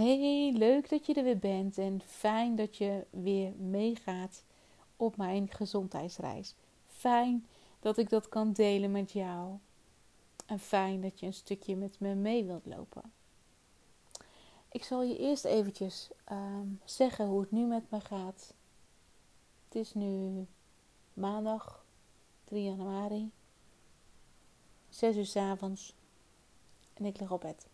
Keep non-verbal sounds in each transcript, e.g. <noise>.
Hey, leuk dat je er weer bent en fijn dat je weer meegaat op mijn gezondheidsreis. Fijn dat ik dat kan delen met jou. En fijn dat je een stukje met me mee wilt lopen. Ik zal je eerst eventjes ehm, zeggen hoe het nu met me gaat. Het is nu maandag 3 januari, 6 uur s avonds en ik lig op bed.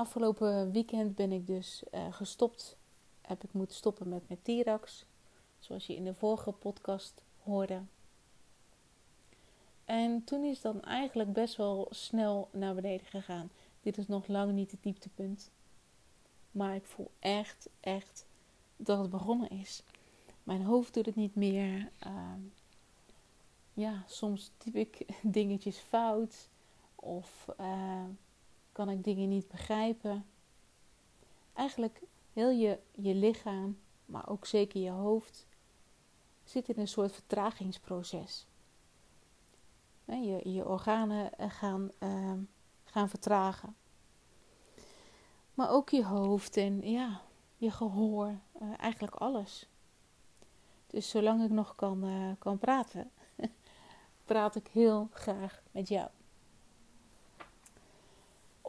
Afgelopen weekend ben ik dus uh, gestopt. Heb ik moeten stoppen met mijn Tirax. Zoals je in de vorige podcast hoorde. En toen is dan eigenlijk best wel snel naar beneden gegaan. Dit is nog lang niet het dieptepunt. Maar ik voel echt, echt dat het begonnen is. Mijn hoofd doet het niet meer. Uh, ja, soms typ ik <laughs> dingetjes fout. Of uh, kan ik dingen niet begrijpen. Eigenlijk heel je, je lichaam, maar ook zeker je hoofd, zit in een soort vertragingsproces. Je, je organen eh, gaan, uh, gaan vertragen. Maar ook je hoofd en ja, je gehoor, uh, eigenlijk alles. Dus zolang ik nog kan, uh, kan praten, <laughs> praat ik heel graag met jou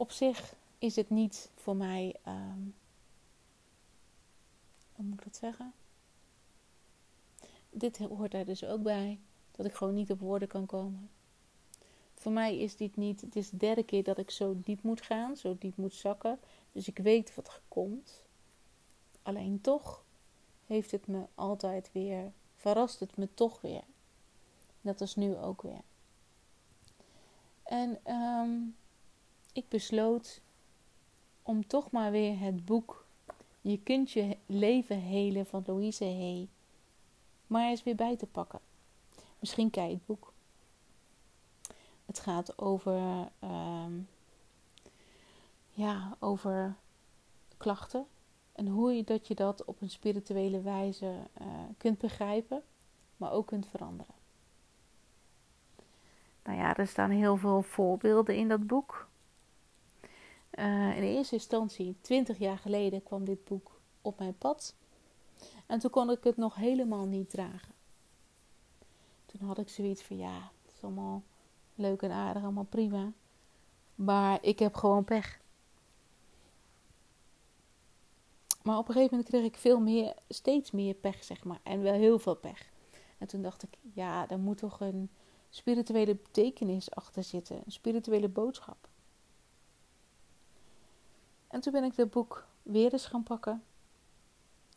op zich is het niet voor mij. Um, hoe moet ik dat zeggen? Dit hoort daar dus ook bij. Dat ik gewoon niet op woorden kan komen. Voor mij is dit niet. Het is de derde keer dat ik zo diep moet gaan, zo diep moet zakken. Dus ik weet wat er komt. Alleen toch heeft het me altijd weer. Verrast het me toch weer. Net als nu ook weer. En um, ik besloot om toch maar weer het boek Je kunt je leven helen van Louise Hay maar eens weer bij te pakken. Misschien je het boek. Het gaat over, uh, ja, over klachten en hoe je dat, je dat op een spirituele wijze uh, kunt begrijpen, maar ook kunt veranderen. Nou ja, er staan heel veel voorbeelden in dat boek. Uh, in eerste instantie, 20 jaar geleden, kwam dit boek op mijn pad. En toen kon ik het nog helemaal niet dragen. Toen had ik zoiets van: ja, het is allemaal leuk en aardig, allemaal prima. Maar ik heb gewoon pech. Maar op een gegeven moment kreeg ik veel meer, steeds meer pech, zeg maar. En wel heel veel pech. En toen dacht ik: ja, er moet toch een spirituele betekenis achter zitten, een spirituele boodschap. En toen ben ik het boek weer eens gaan pakken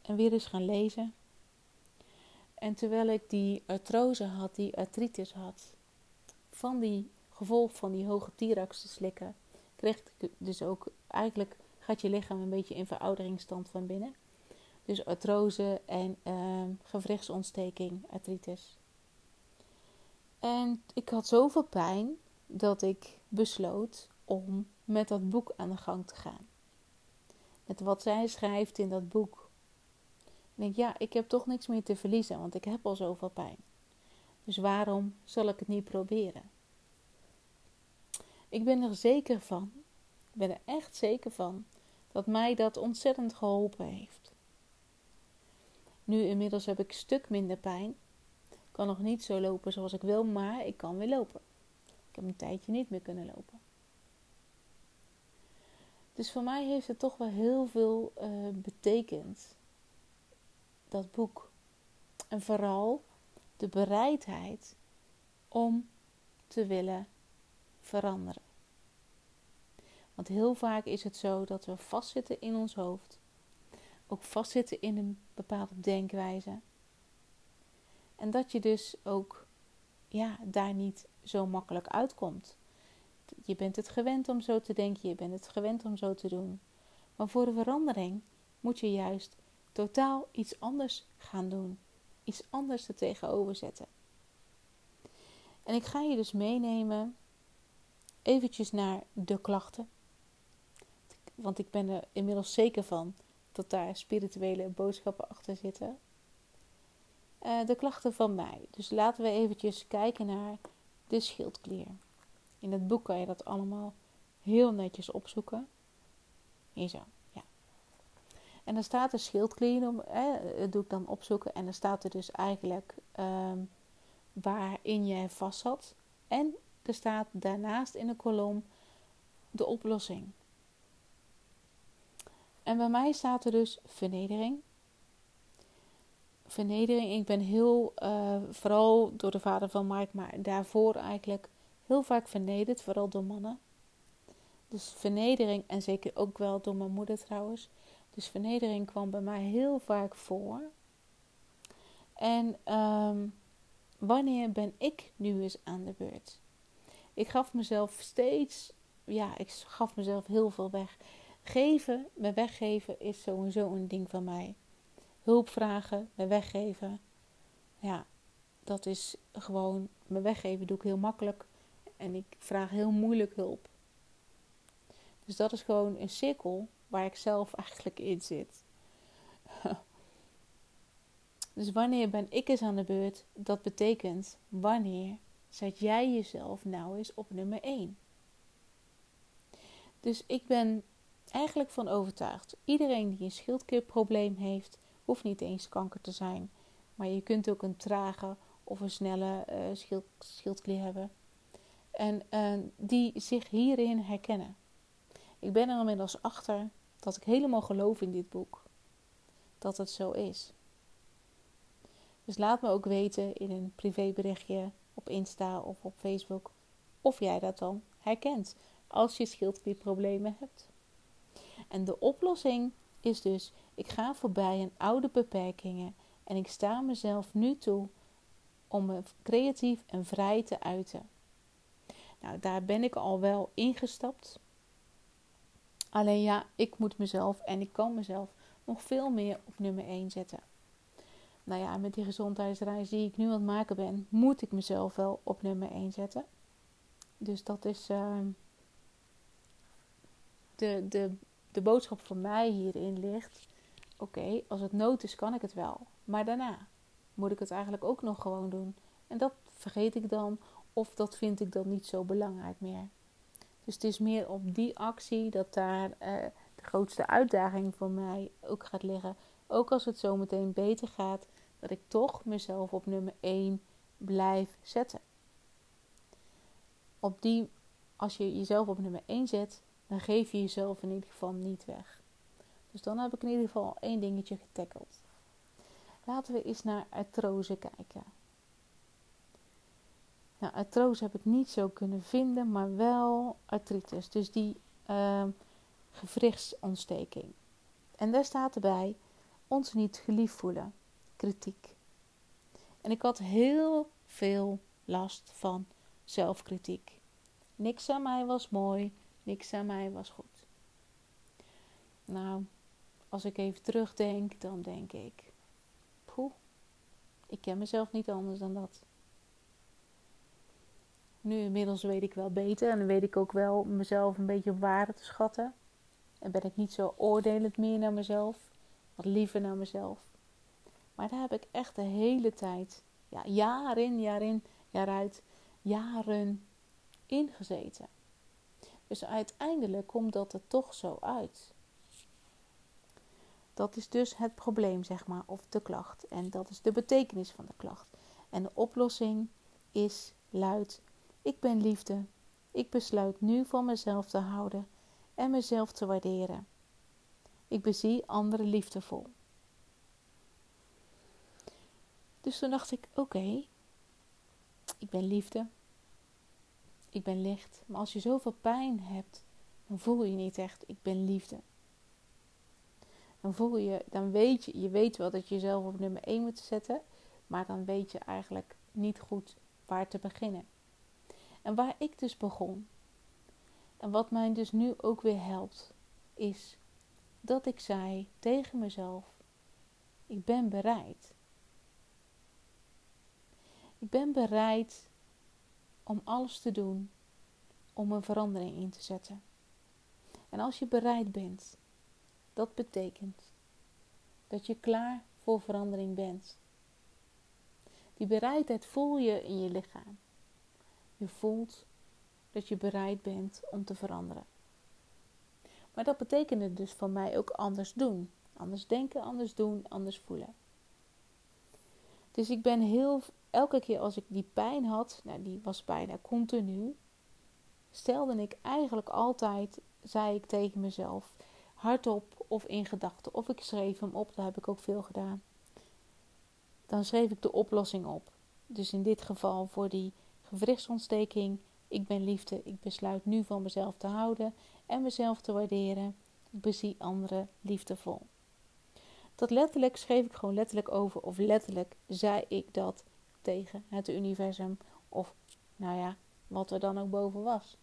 en weer eens gaan lezen. En terwijl ik die artrose had, die artritis had, van die gevolg van die hoge Tirax te slikken, kreeg ik dus ook eigenlijk gaat je lichaam een beetje in verouderingsstand van binnen. Dus artrose en uh, gewrichtsontsteking, artritis. En ik had zoveel pijn dat ik besloot om met dat boek aan de gang te gaan met wat zij schrijft in dat boek. En denk, ja, ik heb toch niks meer te verliezen, want ik heb al zoveel pijn. Dus waarom zal ik het niet proberen? Ik ben er zeker van, ik ben er echt zeker van, dat mij dat ontzettend geholpen heeft. Nu inmiddels heb ik stuk minder pijn. Ik kan nog niet zo lopen zoals ik wil, maar ik kan weer lopen. Ik heb een tijdje niet meer kunnen lopen. Dus voor mij heeft het toch wel heel veel uh, betekend. Dat boek. En vooral de bereidheid om te willen veranderen. Want heel vaak is het zo dat we vastzitten in ons hoofd. Ook vastzitten in een bepaalde denkwijze. En dat je dus ook ja, daar niet zo makkelijk uitkomt. Je bent het gewend om zo te denken, je bent het gewend om zo te doen. Maar voor de verandering moet je juist totaal iets anders gaan doen. Iets anders er tegenover zetten. En ik ga je dus meenemen eventjes naar de klachten. Want ik ben er inmiddels zeker van dat daar spirituele boodschappen achter zitten. Uh, de klachten van mij. Dus laten we eventjes kijken naar de schildklier. In het boek kan je dat allemaal heel netjes opzoeken. Hier zo, ja. En dan staat er schildklier, doe ik dan opzoeken. En dan staat er dus eigenlijk um, waarin jij vast zat. En er staat daarnaast in de kolom de oplossing. En bij mij staat er dus vernedering. Vernedering, ik ben heel, uh, vooral door de vader van Mike, maar daarvoor eigenlijk heel vaak vernederd, vooral door mannen. Dus vernedering, en zeker ook wel door mijn moeder trouwens. Dus vernedering kwam bij mij heel vaak voor. En um, wanneer ben ik nu eens aan de beurt? Ik gaf mezelf steeds, ja, ik gaf mezelf heel veel weg. Geven, me weggeven is sowieso een ding van mij. Hulp vragen, me weggeven. Ja, dat is gewoon, me weggeven doe ik heel makkelijk. En ik vraag heel moeilijk hulp. Dus dat is gewoon een cirkel waar ik zelf eigenlijk in zit. <laughs> dus wanneer ben ik eens aan de beurt? Dat betekent wanneer zet jij jezelf nou eens op nummer 1. Dus ik ben eigenlijk van overtuigd. Iedereen die een schildklierprobleem heeft, hoeft niet eens kanker te zijn. Maar je kunt ook een trage of een snelle schild, schildklier hebben. En uh, die zich hierin herkennen. Ik ben er inmiddels achter dat ik helemaal geloof in dit boek. Dat het zo is. Dus laat me ook weten in een privéberichtje op Insta of op Facebook of jij dat dan herkent als je schildklierproblemen hebt. En de oplossing is dus: ik ga voorbij aan oude beperkingen en ik sta mezelf nu toe om me creatief en vrij te uiten. Nou, daar ben ik al wel ingestapt. Alleen ja, ik moet mezelf en ik kan mezelf nog veel meer op nummer 1 zetten. Nou ja, met die gezondheidsreis die ik nu aan het maken ben, moet ik mezelf wel op nummer 1 zetten. Dus dat is uh, de, de, de boodschap voor mij hierin ligt. Oké, als het nood is, kan ik het wel. Maar daarna moet ik het eigenlijk ook nog gewoon doen. En dat vergeet ik dan, of dat vind ik dan niet zo belangrijk meer. Dus het is meer op die actie dat daar uh, de grootste uitdaging voor mij ook gaat liggen. Ook als het zo meteen beter gaat, dat ik toch mezelf op nummer 1 blijf zetten. Op die, als je jezelf op nummer 1 zet, dan geef je jezelf in ieder geval niet weg. Dus dan heb ik in ieder geval één dingetje getackeld. Laten we eens naar artrose kijken. Nou, heb ik niet zo kunnen vinden, maar wel artritis. Dus die uh, gewrichtsontsteking. En daar staat erbij ons niet geliefd voelen. Kritiek. En ik had heel veel last van zelfkritiek. Niks aan mij was mooi, niks aan mij was goed. Nou, als ik even terugdenk, dan denk ik: poeh, ik ken mezelf niet anders dan dat. Nu inmiddels weet ik wel beter en weet ik ook wel mezelf een beetje op waarde te schatten. En ben ik niet zo oordelend meer naar mezelf, wat liever naar mezelf. Maar daar heb ik echt de hele tijd, ja, jaar in, jaar in, jaar uit, jaren in gezeten. Dus uiteindelijk komt dat er toch zo uit. Dat is dus het probleem, zeg maar, of de klacht. En dat is de betekenis van de klacht. En de oplossing is luid ik ben liefde. Ik besluit nu van mezelf te houden en mezelf te waarderen. Ik bezie anderen liefdevol. Dus toen dacht ik: oké, ik ben liefde. Ik ben licht. Maar als je zoveel pijn hebt, dan voel je niet echt: ik ben liefde. Dan voel je, dan weet je, je weet wel dat je jezelf op nummer 1 moet zetten, maar dan weet je eigenlijk niet goed waar te beginnen. En waar ik dus begon, en wat mij dus nu ook weer helpt, is dat ik zei tegen mezelf: Ik ben bereid. Ik ben bereid om alles te doen om een verandering in te zetten. En als je bereid bent, dat betekent dat je klaar voor verandering bent. Die bereidheid voel je in je lichaam. Je voelt dat je bereid bent om te veranderen. Maar dat betekende dus voor mij ook anders doen. Anders denken, anders doen, anders voelen. Dus ik ben heel, elke keer als ik die pijn had, nou die was bijna continu, stelde ik eigenlijk altijd, zei ik tegen mezelf, hardop of in gedachten, of ik schreef hem op, dat heb ik ook veel gedaan. Dan schreef ik de oplossing op. Dus in dit geval voor die gewrichtsontsteking, ik ben liefde, ik besluit nu van mezelf te houden en mezelf te waarderen. Ik bezie anderen liefdevol. Dat letterlijk schreef ik gewoon letterlijk over, of letterlijk zei ik dat tegen het universum, of nou ja, wat er dan ook boven was.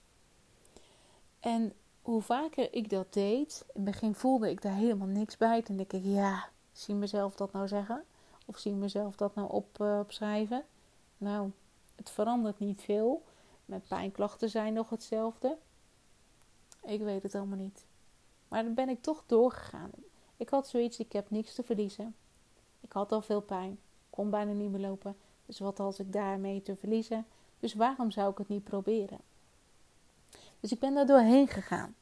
En hoe vaker ik dat deed, in het begin voelde ik daar helemaal niks bij. Toen dacht ik, ja, zie mezelf dat nou zeggen? Of zie mezelf dat nou op, uh, opschrijven? Nou, het verandert niet veel. Mijn pijnklachten zijn nog hetzelfde. Ik weet het allemaal niet. Maar dan ben ik toch doorgegaan. Ik had zoiets, ik heb niks te verliezen. Ik had al veel pijn, kon bijna niet meer lopen. Dus wat had ik daarmee te verliezen? Dus waarom zou ik het niet proberen? Dus ik ben daar doorheen gegaan.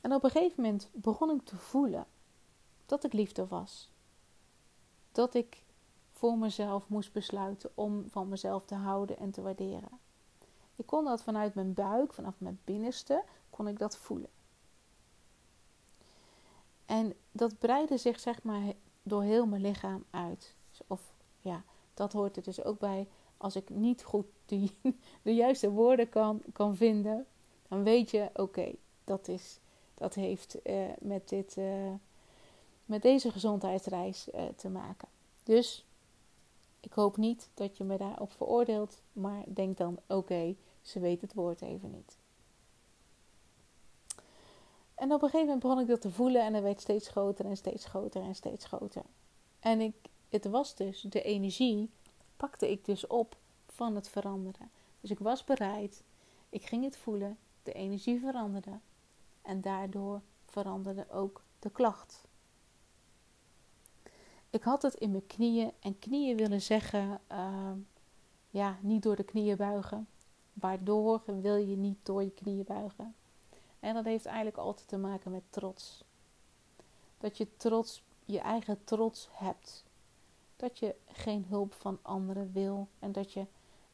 En op een gegeven moment begon ik te voelen dat ik liefde was. Dat ik voor mezelf moest besluiten om van mezelf te houden en te waarderen. Ik kon dat vanuit mijn buik, vanaf mijn binnenste, kon ik dat voelen. En dat breidde zich zeg maar door heel mijn lichaam uit. Of ja, dat hoort er dus ook bij. Als ik niet goed de <laughs> juiste woorden kan, kan vinden, dan weet je, oké, dat is dat heeft uh, met, dit, uh, met deze gezondheidsreis uh, te maken. Dus ik hoop niet dat je me daarop veroordeelt, maar denk dan: oké, ze weet het woord even niet. En op een gegeven moment begon ik dat te voelen en het werd steeds groter en steeds groter en steeds groter. En ik, het was dus de energie, pakte ik dus op van het veranderen. Dus ik was bereid, ik ging het voelen, de energie veranderde en daardoor veranderde ook de klacht. Ik had het in mijn knieën en knieën willen zeggen, uh, ja, niet door de knieën buigen. Waardoor wil je niet door je knieën buigen? En dat heeft eigenlijk altijd te maken met trots. Dat je trots, je eigen trots hebt. Dat je geen hulp van anderen wil. En dat je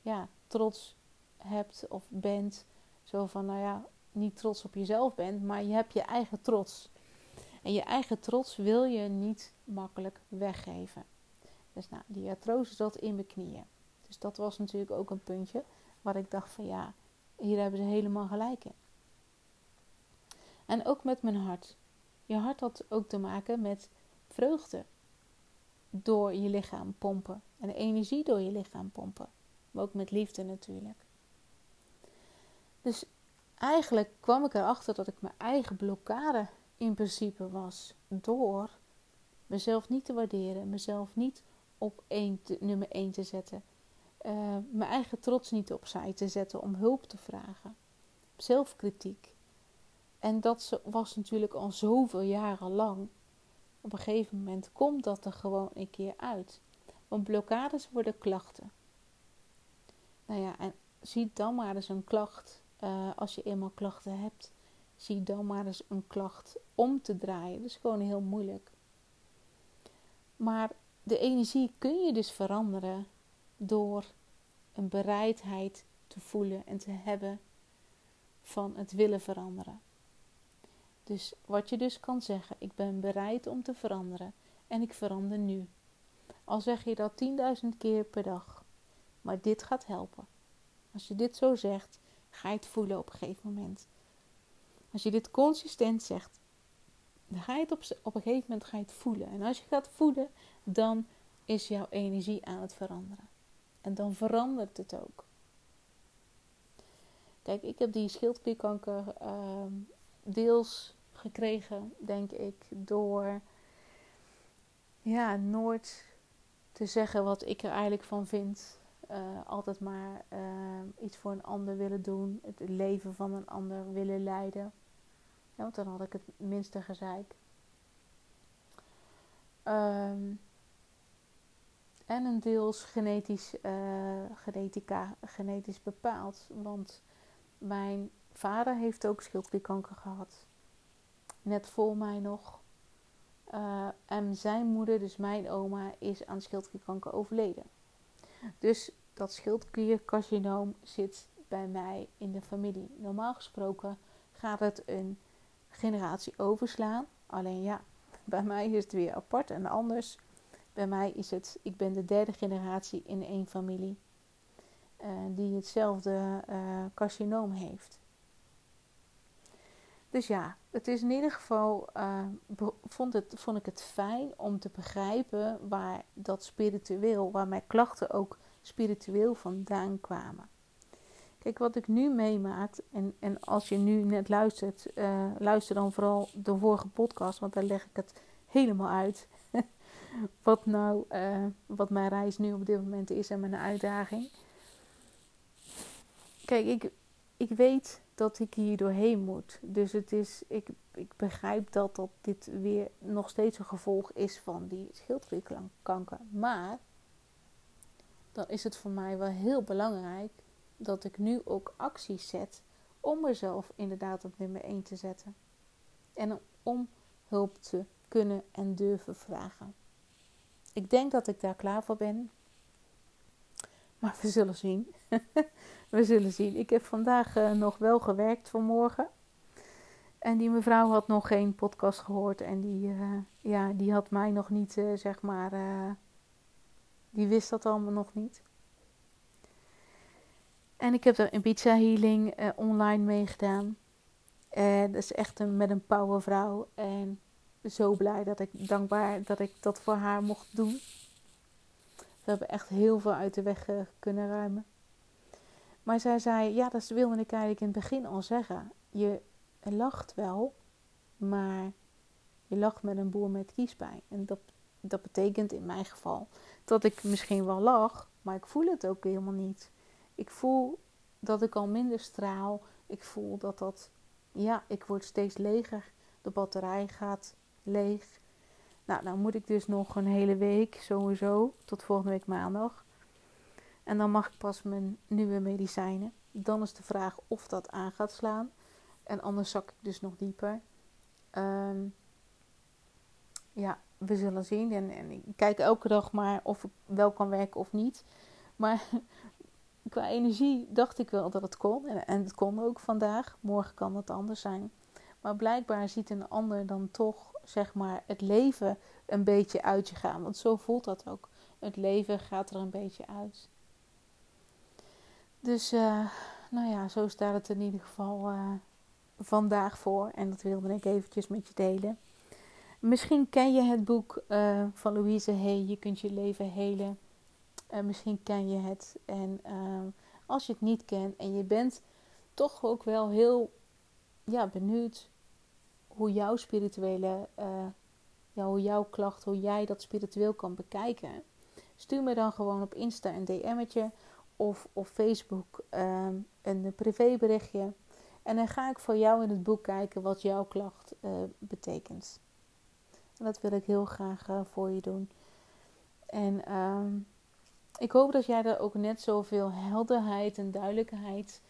ja, trots hebt of bent. Zo van, nou ja, niet trots op jezelf bent, maar je hebt je eigen trots. En je eigen trots wil je niet makkelijk weggeven. Dus nou, die artrose zat in mijn knieën. Dus dat was natuurlijk ook een puntje waar ik dacht van ja, hier hebben ze helemaal gelijk in. En ook met mijn hart. Je hart had ook te maken met vreugde door je lichaam pompen. En energie door je lichaam pompen. Maar ook met liefde natuurlijk. Dus eigenlijk kwam ik erachter dat ik mijn eigen blokkade in principe was. Door mezelf niet te waarderen, mezelf niet op één nummer 1 te zetten. Uh, mijn eigen trots niet opzij te zetten om hulp te vragen. Zelfkritiek. En dat was natuurlijk al zoveel jaren lang. Op een gegeven moment komt dat er gewoon een keer uit. Want blokkades worden klachten. Nou ja, en zie dan maar eens een klacht uh, als je eenmaal klachten hebt, zie dan maar eens een klacht om te draaien. Dat is gewoon heel moeilijk. Maar de energie kun je dus veranderen door een bereidheid te voelen en te hebben van het willen veranderen. Dus wat je dus kan zeggen, ik ben bereid om te veranderen en ik verander nu. Al zeg je dat 10.000 keer per dag, maar dit gaat helpen. Als je dit zo zegt, ga je het voelen op een gegeven moment. Als je dit consistent zegt, dan ga je het op, op een gegeven moment ga je het voelen. En als je gaat voelen, dan is jouw energie aan het veranderen. En dan verandert het ook. Kijk, ik heb die schildklierkanker uh, deels gekregen, denk ik, door ja, nooit te zeggen wat ik er eigenlijk van vind. Uh, altijd maar uh, iets voor een ander willen doen, het leven van een ander willen leiden. Ja, want dan had ik het minste gezeik. Um, en een deels genetisch, uh, genetica, genetisch bepaald. Want mijn vader heeft ook schildklierkanker gehad. net voor mij nog. En zijn moeder, dus mijn oma, is aan schildklierkanker overleden. Dus dat schildkliercarcinoom zit bij mij in de familie. Normaal gesproken gaat het een generatie overslaan. Alleen ja, bij mij is het weer apart en anders. Bij mij is het, ik ben de derde generatie in één familie uh, die hetzelfde uh, carcinoom heeft. Dus ja, het is in ieder geval, uh, vond, het, vond ik het fijn om te begrijpen waar dat spiritueel, waar mijn klachten ook spiritueel vandaan kwamen. Kijk, wat ik nu meemaak, en, en als je nu net luistert, uh, luister dan vooral de vorige podcast, want daar leg ik het helemaal uit. <laughs> wat nou, uh, wat mijn reis nu op dit moment is en mijn uitdaging. Kijk, ik, ik weet dat ik hier doorheen moet. Dus het is, ik, ik begrijp dat, dat dit weer nog steeds een gevolg is van die schildklierkanker. Maar dan is het voor mij wel heel belangrijk dat ik nu ook acties zet om mezelf inderdaad op nummer 1 te zetten. En om hulp te kunnen en durven vragen. Ik denk dat ik daar klaar voor ben. Maar we zullen zien. <laughs> we zullen zien. Ik heb vandaag uh, nog wel gewerkt vanmorgen. En die mevrouw had nog geen podcast gehoord. En die, uh, ja, die had mij nog niet, uh, zeg maar. Die wist dat allemaal nog niet. En ik heb een pizza healing online meegedaan. En dat is echt een, met een powervrouw. En zo blij dat ik dankbaar dat ik dat voor haar mocht doen. We hebben echt heel veel uit de weg kunnen ruimen. Maar zij zei, ja, dat wilde ik eigenlijk in het begin al zeggen. Je lacht wel, maar je lacht met een boer met kiespijn. En dat, dat betekent in mijn geval dat ik misschien wel lach, maar ik voel het ook helemaal niet. Ik voel dat ik al minder straal. Ik voel dat dat, ja, ik word steeds leger. De batterij gaat leeg. Nou, dan moet ik dus nog een hele week sowieso, tot volgende week maandag. En dan mag ik pas mijn nieuwe medicijnen. Dan is de vraag of dat aan gaat slaan. En anders zak ik dus nog dieper. Um, ja, we zullen zien. En, en, ik kijk elke dag maar of ik wel kan werken of niet. Maar <laughs> qua energie dacht ik wel dat het kon. En, en het kon ook vandaag. Morgen kan het anders zijn. Maar blijkbaar ziet een ander dan toch, zeg maar, het leven een beetje uit je gaan. Want zo voelt dat ook. Het leven gaat er een beetje uit. Dus, uh, nou ja, zo staat het in ieder geval uh, vandaag voor. En dat wilde ik eventjes met je delen. Misschien ken je het boek uh, van Louise Hay, Je kunt je leven helen. misschien ken je het. En als je het niet kent en je bent toch ook wel heel ja, benieuwd hoe jouw spirituele, hoe jouw klacht, hoe jij dat spiritueel kan bekijken. Stuur me dan gewoon op Insta een DM'tje of op Facebook um, een privéberichtje. En dan ga ik voor jou in het boek kijken wat jouw klacht uh, betekent. En dat wil ik heel graag uh, voor je doen. En um, ik hoop dat jij er ook net zoveel helderheid en duidelijkheid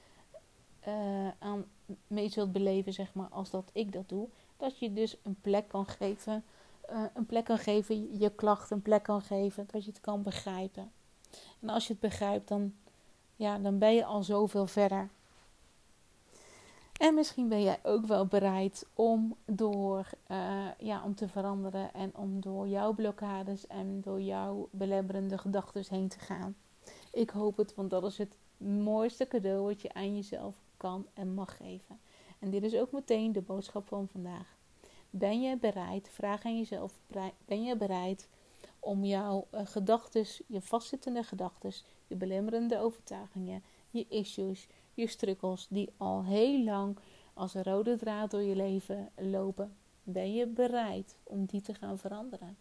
uh, aan mee zult beleven, zeg maar, als dat ik dat doe. Dat je dus een plek kan geven, een plek kan geven, je klacht een plek kan geven, dat je het kan begrijpen. En als je het begrijpt, dan, ja, dan ben je al zoveel verder. En misschien ben jij ook wel bereid om door uh, ja, om te veranderen en om door jouw blokkades en door jouw belemmerende gedachten heen te gaan. Ik hoop het, want dat is het mooiste cadeau wat je aan jezelf kan en mag geven. En dit is ook meteen de boodschap van vandaag. Ben je bereid, vraag aan jezelf, ben je bereid om jouw uh, gedachten, je vastzittende gedachten, je belemmerende overtuigingen, je issues, je struggles die al heel lang als een rode draad door je leven lopen, ben je bereid om die te gaan veranderen?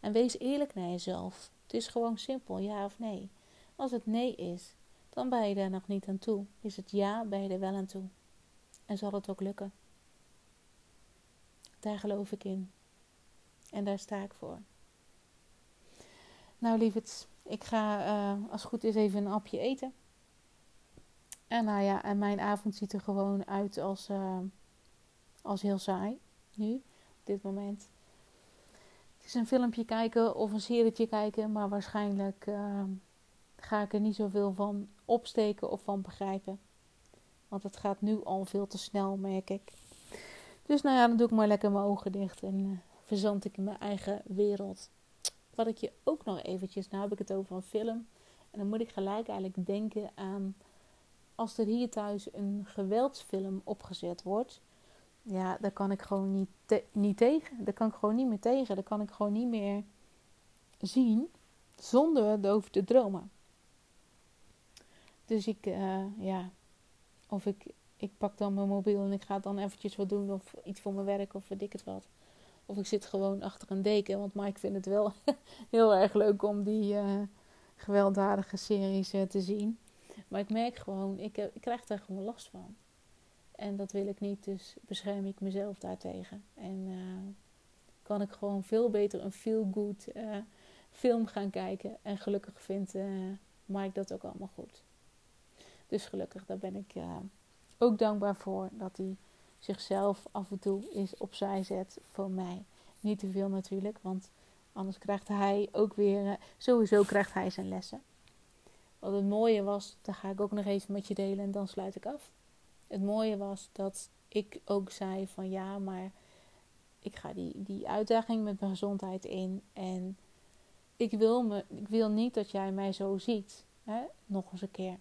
En wees eerlijk naar jezelf. Het is gewoon simpel, ja of nee. Als het nee is, dan ben je daar nog niet aan toe. Is het ja, ben je er wel aan toe. En zal het ook lukken. Daar geloof ik in. En daar sta ik voor. Nou, lieverd, ik ga uh, als het goed is even een apje eten. En nou ja, en mijn avond ziet er gewoon uit als, uh, als heel saai nu, op dit moment. Het is een filmpje kijken of een serietje kijken, maar waarschijnlijk ehm, ga ik er niet zoveel van opsteken of van begrijpen. Want het gaat nu al veel te snel, merk ik. Dus nou ja, dan doe ik maar lekker mijn ogen dicht en uh, verzand ik in mijn eigen wereld. Wat ik je ook nog eventjes, nou heb ik het over een film. En dan moet ik gelijk eigenlijk denken aan als er hier thuis een geweldsfilm opgezet wordt. Ja, daar kan ik gewoon niet, niet tegen. Daar kan ik gewoon niet meer tegen. Daar kan ik gewoon niet meer zien zonder erover te dromen. Dus ik, uh, ja, of ik, ik pak dan mijn mobiel en ik ga dan eventjes wat doen of iets voor mijn werk of weet ik het wat. Of ik zit gewoon achter een deken, want Mike vindt het wel <laughs> heel erg leuk om die uh, gewelddadige series uh, te zien. Maar ik merk gewoon, ik, ik krijg daar gewoon last van. En dat wil ik niet, dus bescherm ik mezelf daartegen. En uh, kan ik gewoon veel beter een feel-good film gaan kijken. En gelukkig vindt Mike dat ook allemaal goed. Dus gelukkig, daar ben ik ook dankbaar voor dat hij zichzelf af en toe eens opzij zet voor mij. Niet te veel natuurlijk, want anders krijgt hij ook weer, eh, sowieso krijgt hij zijn lessen. Wat het mooie was, daar ga ik ook nog even met je delen en dan sluit ik af. Het mooie was dat ik ook zei van ja, maar ik ga die, die uitdaging met mijn gezondheid in en ik wil, me, ik wil niet dat jij mij zo ziet. Hè? Nog eens een keer.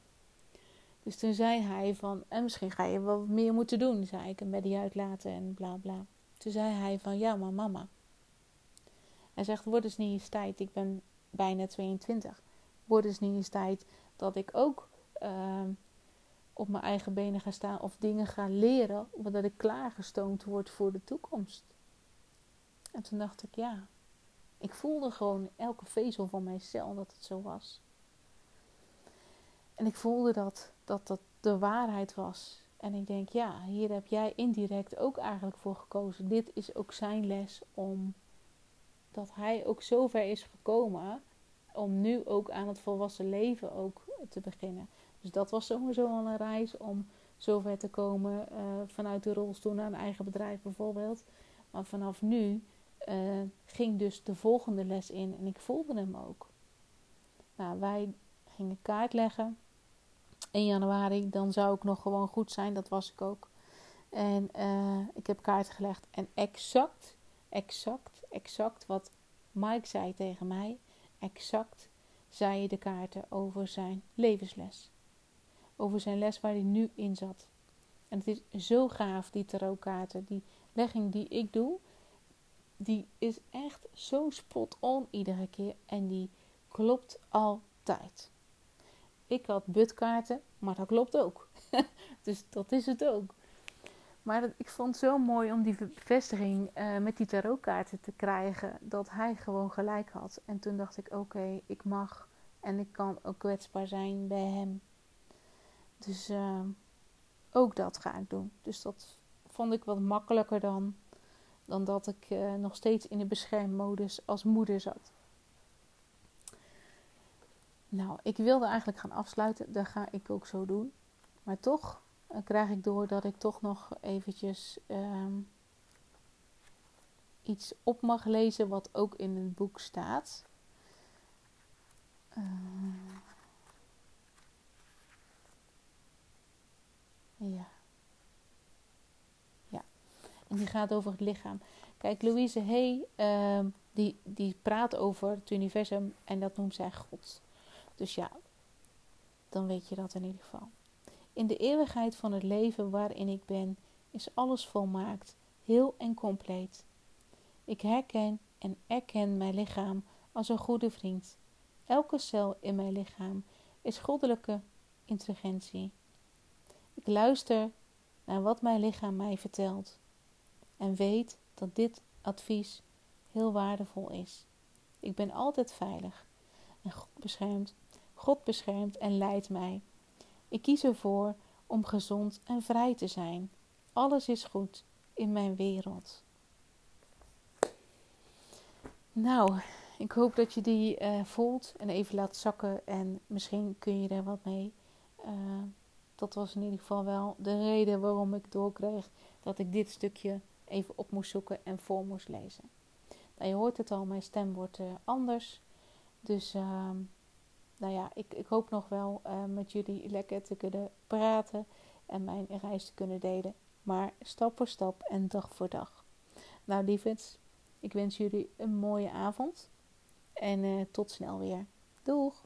Dus toen zei hij van, en misschien ga je wel meer moeten doen, zei ik, en die uitlaten en bla bla. Toen zei hij van, ja maar mama. Hij zegt, wordt eens niet eens tijd, ik ben bijna 22. Wordt eens niet eens tijd dat ik ook uh, op mijn eigen benen ga staan of dingen ga leren, omdat ik klaargestoomd word voor de toekomst. En toen dacht ik, ja, ik voelde gewoon elke vezel van mijn cel dat het zo was. En ik voelde dat, dat dat de waarheid was. En ik denk, ja, hier heb jij indirect ook eigenlijk voor gekozen. Dit is ook zijn les om dat hij ook zo ver is gekomen om nu ook aan het volwassen leven ook te beginnen. Dus dat was sowieso al een reis om zover te komen uh, vanuit de rolstoel naar een eigen bedrijf bijvoorbeeld. Maar vanaf nu uh, ging dus de volgende les in en ik voelde hem ook. Nou, wij gingen kaart leggen. 1 januari, dan zou ik nog gewoon goed zijn. Dat was ik ook. En uh, ik heb kaart gelegd. En exact, exact, exact wat Mike zei tegen mij. Exact zei de kaarten over zijn levensles. Over zijn les waar hij nu in zat. En het is zo gaaf, die tarotkaarten. Die legging die ik doe, die is echt zo spot on iedere keer. En die klopt altijd. Ik had butkaarten, maar dat klopt ook. <laughs> dus dat is het ook. Maar ik vond het zo mooi om die bevestiging uh, met die tarotkaarten te krijgen. Dat hij gewoon gelijk had. En toen dacht ik, oké, ik mag en ik kan ook kwetsbaar zijn bij hem. Dus uh, ook dat ga ik doen. Dus dat vond ik wat makkelijker dan, dan dat ik uh, nog steeds in de beschermmodus als moeder zat. Nou, ik wilde eigenlijk gaan afsluiten. Dat ga ik ook zo doen. Maar toch krijg ik door dat ik toch nog eventjes uh, iets op mag lezen wat ook in het boek staat. Uh, ja. Ja. En die gaat over het lichaam. Kijk, Louise Hay, uh, die, die praat over het universum en dat noemt zij God. Dus ja, dan weet je dat in ieder geval. In de eeuwigheid van het leven waarin ik ben, is alles volmaakt, heel en compleet. Ik herken en erken mijn lichaam als een goede vriend. Elke cel in mijn lichaam is goddelijke intelligentie. Ik luister naar wat mijn lichaam mij vertelt en weet dat dit advies heel waardevol is. Ik ben altijd veilig en God beschermt God beschermt en leidt mij. Ik kies ervoor om gezond en vrij te zijn. Alles is goed in mijn wereld. Nou, ik hoop dat je die uh, voelt en even laat zakken. En misschien kun je er wat mee. Uh, dat was in ieder geval wel de reden waarom ik doorkreeg dat ik dit stukje even op moest zoeken en voor moest lezen. Nou, je hoort het al, mijn stem wordt uh, anders. Dus ehm, nou ja, ik, ik hoop nog wel uh, met jullie lekker te kunnen praten en mijn reis te kunnen delen. Maar stap voor stap en dag voor dag. Nou, lieverd, ik wens jullie een mooie avond. En uh, tot snel weer. Doeg!